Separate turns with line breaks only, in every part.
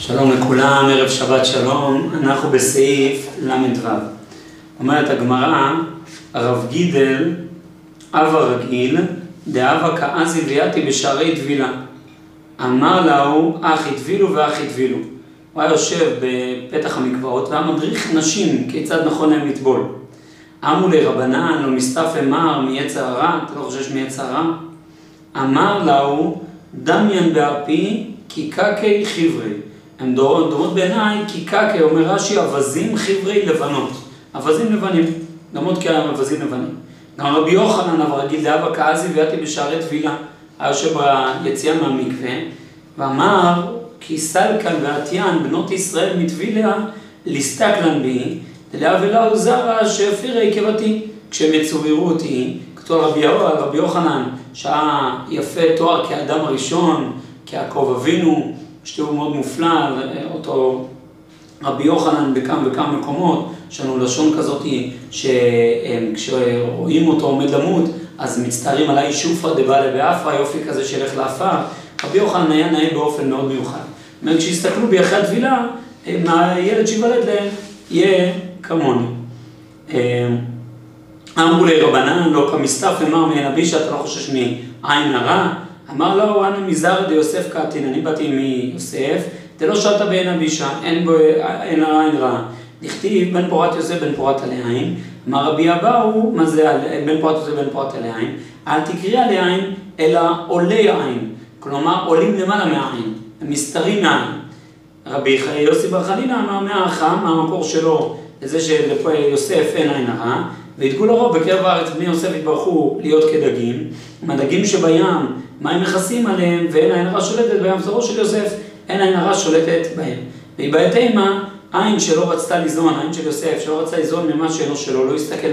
שלום לכולם, ערב שבת שלום, אנחנו בסעיף ל"ו. אומרת הגמרא, הרב גידל, אב הרגיל, דאבה כאזי ויאתי בשערי טבילה. אמר להו, אחי טבילו ואחי טבילו. הוא היה יושב בפתח המקוואות והיה מדריך נשים כיצד נכון להם לטבול. אמו לרבנן, לא מסתף אמר מיצר הרע, אתה לא חושש מיצר הרע? אמר להו, דמיין באפי כי קקי חברי. הן דומות בעיניי כי קקי, אומר רש"י, אווזים חברי לבנות. אווזים לבנים, דומות כאווזים לבנים. גם רבי יוחנן אבל רגיל דאבה כאזי ויאתי בשערי טבילה. היה יושב ביציאה מהמקווה, ואמר כי סלקן ועטיין בנות ישראל מטביליה ליסתקלן בי, דלאה ולאו זרע שהפירה עקבתי. כשהם יצוררו אותי, כתוב רבי, יוחנן, שהיה יפה תואר כאדם הראשון, כיעקב אבינו, שתיאור מאוד מופלא, אותו רבי יוחנן בכמה וכמה מקומות, יש לנו לשון כזאת שכשרואים אותו עומד למות, אז מצטערים עליי שופרא דבעלה באפרא, יופי כזה שילך לעפר. רבי יוחנן היה נאה באופן מאוד מיוחד. זאת אומרת, כשיסתכלו בי אחרי הטבילה, הילד שיוולד להם יהיה כמוני. אמרו לי רבנן, לא כמסתף, אמר מעין אבישע, אתה לא חושש מעין הרע? אמר לו, אנא מזר דיוסף קטין, אני באתי מיוסף, דלא שטה בעין אבישע, אין בו, אין הרע, אין רע. דכתיב בן פורת יוסף בן פורת עלי עין, אמר רבי אבאו, מה זה בן פורת יוסף בן פורת עלי עין? אל תקראי עלי עין, אלא עולי עין. כלומר, עולים למעלה מהעין, הם מסתרים מהעין. רבי יוסי בר חנינא אמר מהחם, מהמקור שלו, לזה שליוסף אין עין הרע, וידגו לרוב בקרב הארץ בני יוסף התברכו להיות כדגים, מהדגים שבים, מה הם מכסים עליהם, ואין עין הרע שולטת בהם, זרוע של יוסף, אין עין הרע שולטת בהם. והיא תימה, עין שלא רצתה ליזון, עין של יוסף, שלא רצתה ליזון ממה שאינו שלו, לא הסתכל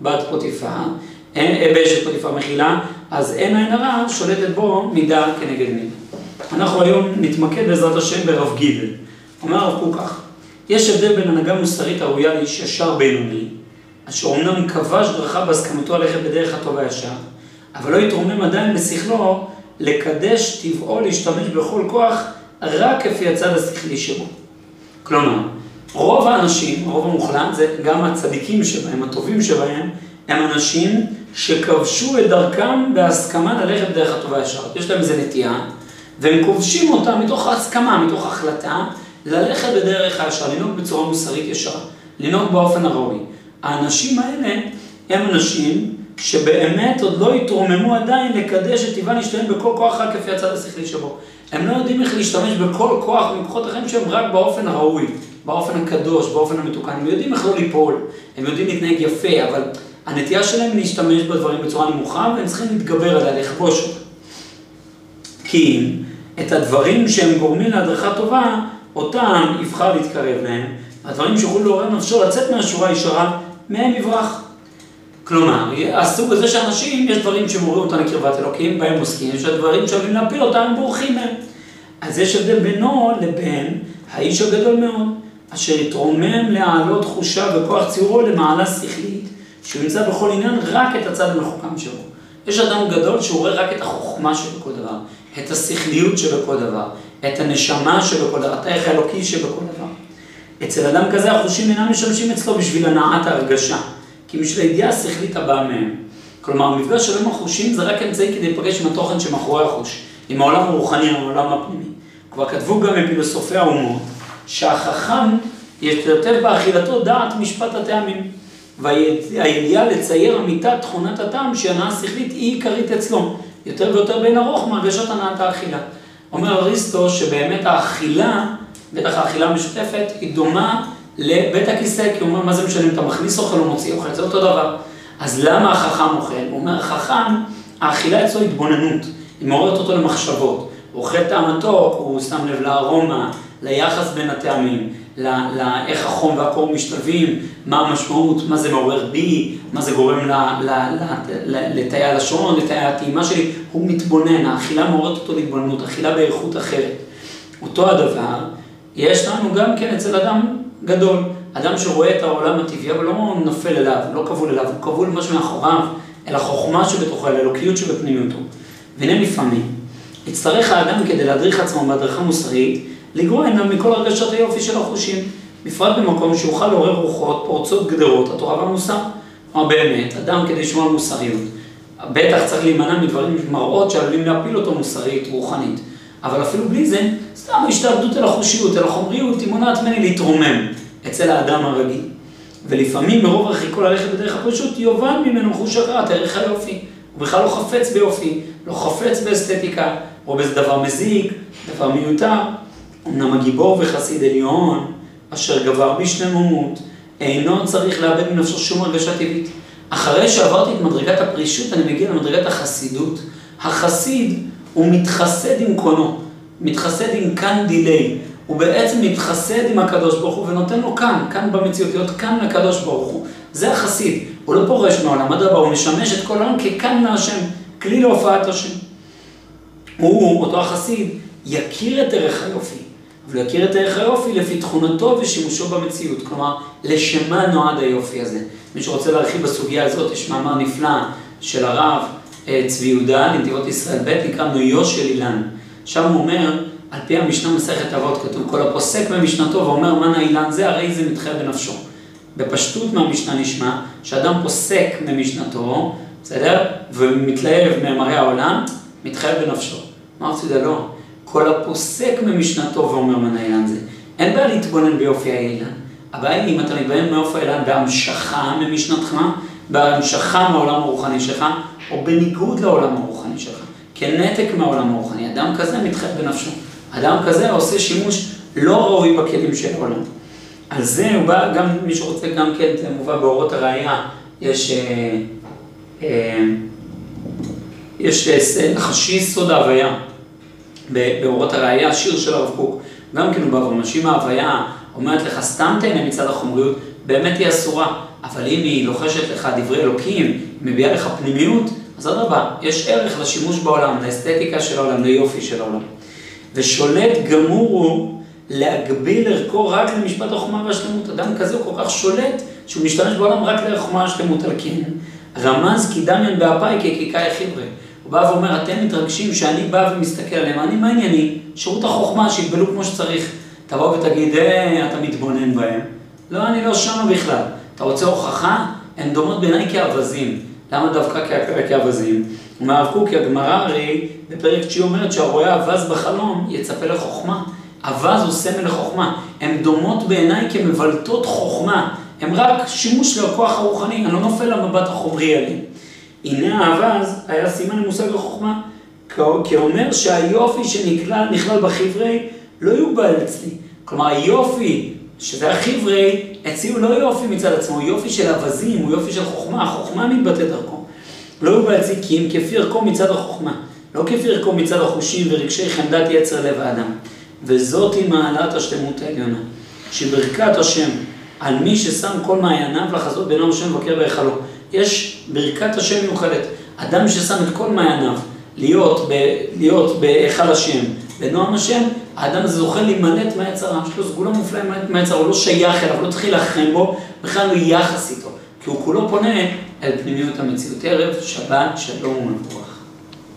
בבת פוטיפה, באשת פוטיפה מחילה, אז אין עין הרע שולטת בו מידה כנגד מידה. אנחנו היום נתמקד בעזרת השם ברב גידל. אומר הרב קוק כך, יש הבדל בין הנהגה מוסרית הראויה לאיש ישר בינוני, אשר אומנם כבש דרכה בהסכמתו ללכת בדרך הטוב הישר, אבל לא יתרומם עדיין בשכלו לקדש טבעו להשתמש בכל כוח רק כפי הצד השכלי שבו. כלומר, רוב האנשים, הרוב המוחלט, זה גם הצדיקים שבהם, הטובים שבהם, הם אנשים שכבשו את דרכם בהסכמה ללכת בדרך הטוב הישר. יש להם איזה נטייה, והם כובשים אותה מתוך הסכמה, מתוך החלטה, ללכת בדרך הישר, לנהוג בצורה מוסרית ישרה, לנהוג באופן הראוי. האנשים האלה הם אנשים שבאמת עוד לא התרוממו עדיין לקדש את טבעה להשתמש בכל כוח רק כפי הצד השכלי שבו. הם לא יודעים איך להשתמש בכל כוח מכוחות החיים שלהם רק באופן הראוי, באופן הקדוש, באופן המתוקן. הם יודעים איך לא ליפול, הם יודעים להתנהג יפה, אבל הנטייה שלהם להשתמש בדברים בצורה נמוכה, והם צריכים להתגבר עליה, לכבוש. כי את הדברים שהם גורמים להדרכה טובה, אותם יבחר להתקרב להם, הדברים שיוכלו לעורר נפשו לצאת מהשורה הישרה, מהם יברח. כלומר, הסוג הזה שאנשים, יש דברים שמורים אותם לקרבת אלוקים, בהם עוסקים, יש דברים שעולים להפיל אותם, הם בורחים מהם. אז יש הבדל בינו לבין האיש הגדול מאוד, אשר יתרומם להעלות תחושה וכוח ציורו למעלה שכלית, שהוא ימצא בכל עניין רק את הצד המחוכם שלו. יש אדם גדול שהוא רואה רק את החוכמה שבכל דבר, את השכליות שבכל דבר, את הנשמה שבכל דבר, את הערך האלוקי שבכל דבר. אצל אדם כזה החושים אינם משמשים אצלו בשביל הנעת ההרגשה, כי בשביל הידיעה השכלית הבאה מהם. כלומר, המפגש שלו עם החושים זה רק אמצעי כדי להיפגש עם התוכן שמאחורי החוש, עם העולם הרוחני, עם העולם הפנימי. כבר כתבו גם מפילוסופי האומות, שהחכם ישתתף באכילתו דעת משפט הטעמים. והידיעה לצייר אמיתת תכונת הטעם שהנאה שכלית היא עיקרית אצלו. יותר ויותר בין ארוך מהרגשת הנעת האכילה. אומר אריסטו שבאמת האכילה, בטח האכילה המשותפת, היא דומה לבית הכיסא, כי הוא אומר, מה זה משנה אם אתה מכניס אוכל או מוציא אוכל, זה אותו דבר. אז למה החכם אוכל? הוא אומר, החכם, האכילה אצלו התבוננות, היא מעוררת אותו למחשבות. הוא אוכל טעם מתוק, הוא שם לב לארומה, ליחס בין הטעמים, לאיך החום והקור משתלבים, מה המשמעות, מה זה מעורר בי, מה זה גורם לתאי הלשון, לתאי הטעימה שלי, הוא מתבונן, האכילה מעוררת אותו להתבוננות, אכילה באיכות אחרת. אותו הדבר, יש לנו גם כן אצל אדם גדול, אדם שרואה את העולם הטבעי, אבל לא נופל אליו, לא כבול אליו, הוא כבול משהו מאחוריו, אל החוכמה שבתוכו, אל האלוקיות שבפנימיותו. והנה לפעמים, יצטרך האדם כדי להדריך עצמו בהדרכה מוסרית, לגרוע עיניו מכל הרגשת היופי של החושים, בפרט במקום שיוכל לעורר רוחות פורצות גדרות, התורה והמוסר. כלומר באמת, אדם כדי לשמוע על מוסריות, בטח צריך להימנע מדברים, מראות שעלולים להפיל אותו מוסרית, רוחנית. אבל אפילו בלי זה, סתם השתעבדות אל החושיות, אל החומריות, היא מונעת ממני להתרומם אצל האדם הרגיל. ולפעמים מרוב הרחיקו ללכת בדרך הפשוט, יאבד ממנו חוש הכרת ערך היופי. הוא בכלל לא חפץ ביופי, לא חפץ באסתטיקה, או באיזה דבר מזיק, דבר מיותר. אמנם הגיבור וחסיד עליון, אשר גבר בשלמות, אינו צריך לאבד מנפשו שום הרגשה טבעית. אחרי שעברתי את מדרגת הפרישות, אני מגיע למדרגת החסידות. החסיד הוא מתחסד עם קונו, מתחסד עם כאן דיליי. הוא בעצם מתחסד עם הקדוש ברוך הוא ונותן לו כאן, כאן במציאות, להיות כאן לקדוש ברוך הוא. זה החסיד. הוא לא פורש מעולם, אדרבה, הוא משמש את כל העולם ככאן מהשם, כלי להופעת השם. הוא, אותו החסיד, יכיר את ערך היופי, אבל יכיר את ערך היופי לפי תכונתו ושימושו במציאות. כלומר, לשמה נועד היופי הזה. מי שרוצה להרחיב בסוגיה הזאת, יש מאמר נפלא של הרב צבי יהודה, לנתיבות ישראל ב', נקרא נויו של אילן. שם הוא אומר, על פי המשנה מסכת אבות כתוב, כל הפוסק במשנתו ואומר מנה אילן זה, הרי זה מתחייב בנפשו. בפשטות מהמשנה נשמע, שאדם פוסק ממשנתו, בסדר? ומתלהב ממראה העולם, מתחייב בנפשו. אמרתי זה לא. כל הפוסק ממשנתו ואומר מנה אילן זה. אין בעיה להתבונן ביופי האילן. הבעיה היא אם אתה מתבונן מאופי האילן בהמשכה ממשנתך, בהמשכה מהעולם הרוחני שלך, או בניגוד לעולם הרוחני שלך, כנתק מהעולם הרוחני. אדם כזה מתחייב בנפשו. אדם כזה עושה שימוש לא ראוי בכלים של העולם. על זה הוא בא, גם מי שרוצה גם כן, זה מובא באורות הראייה, יש, אה, אה, יש אה, נחשי סוד ההוויה באורות הראייה, שיר של הרב קוק, גם כן הוא בא ואומר שאם ההוויה אומרת לך סתם תהנה מצד החומריות, באמת היא אסורה, אבל אם היא לוחשת לך דברי אלוקים, מביאה לך פנימיות, אז אדרבה, יש ערך לשימוש בעולם, לאסתטיקה של העולם, ליופי של העולם. ושולט גמור הוא להגביל ערכו רק למשפט החוכמה והשלמות. אדם כזה הוא כל כך שולט, שהוא משתמש בעולם רק לחוכמה והשלמות על כן. רמז כי דמיין באפאי כקיקאי חבר'ה. הוא בא ואומר, אתם מתרגשים שאני בא ומסתכל עליהם, אני מה ענייני? שירות החוכמה, שיגבלו כמו שצריך. תבוא ותגיד, אה, אתה מתבונן בהם. לא, אני לא שמה בכלל. אתה רוצה הוכחה? הן דומות בעיניי כאווזים. למה דווקא כאווזים? אומר הרב קוק, הגמרא הרי בפרק תשיעי אומרת שהרואה אווז בחלום יצפה לחוכמה. אווז הוא סמל לחוכמה. הן דומות בעיניי כמבלטות חוכמה. הן רק שימוש לכוח הרוחני, אני לא נופל למבט החומרי עליהן. הנה האווז היה סימן למושג החוכמה, כי אומר שהיופי שנכלל בחברי לא יוגבל אצלי. כלומר היופי, שזה החברי, אצלי הוא לא יופי מצד עצמו, הוא יופי של אווזים, הוא יופי של חוכמה, החוכמה מתבטא דרכו. לא יוגבל אצלי כי אם כפי ערכו מצד החוכמה, לא כפי ערכו מצד החושים ורגשי חמדת יצר לב האדם. וזאת היא מעלת השלמות העליונה, שברכת השם על מי ששם כל מעייניו לחזות בינו השם מבקר בהיכלו. יש ברכת השם מיוחדת. אדם ששם את כל מעייניו להיות בהיכל השם, בנועם השם, האדם הזה זוכה להימלט מהיצר העם שלו, סגולה מופלאה מהיצר, הוא לא שייך אליו, לא צריך להילחם בו, בכלל לא יחס איתו, כי הוא כולו פונה אל פנימיות המציאות. ערב, שבת, שלום ומבורך.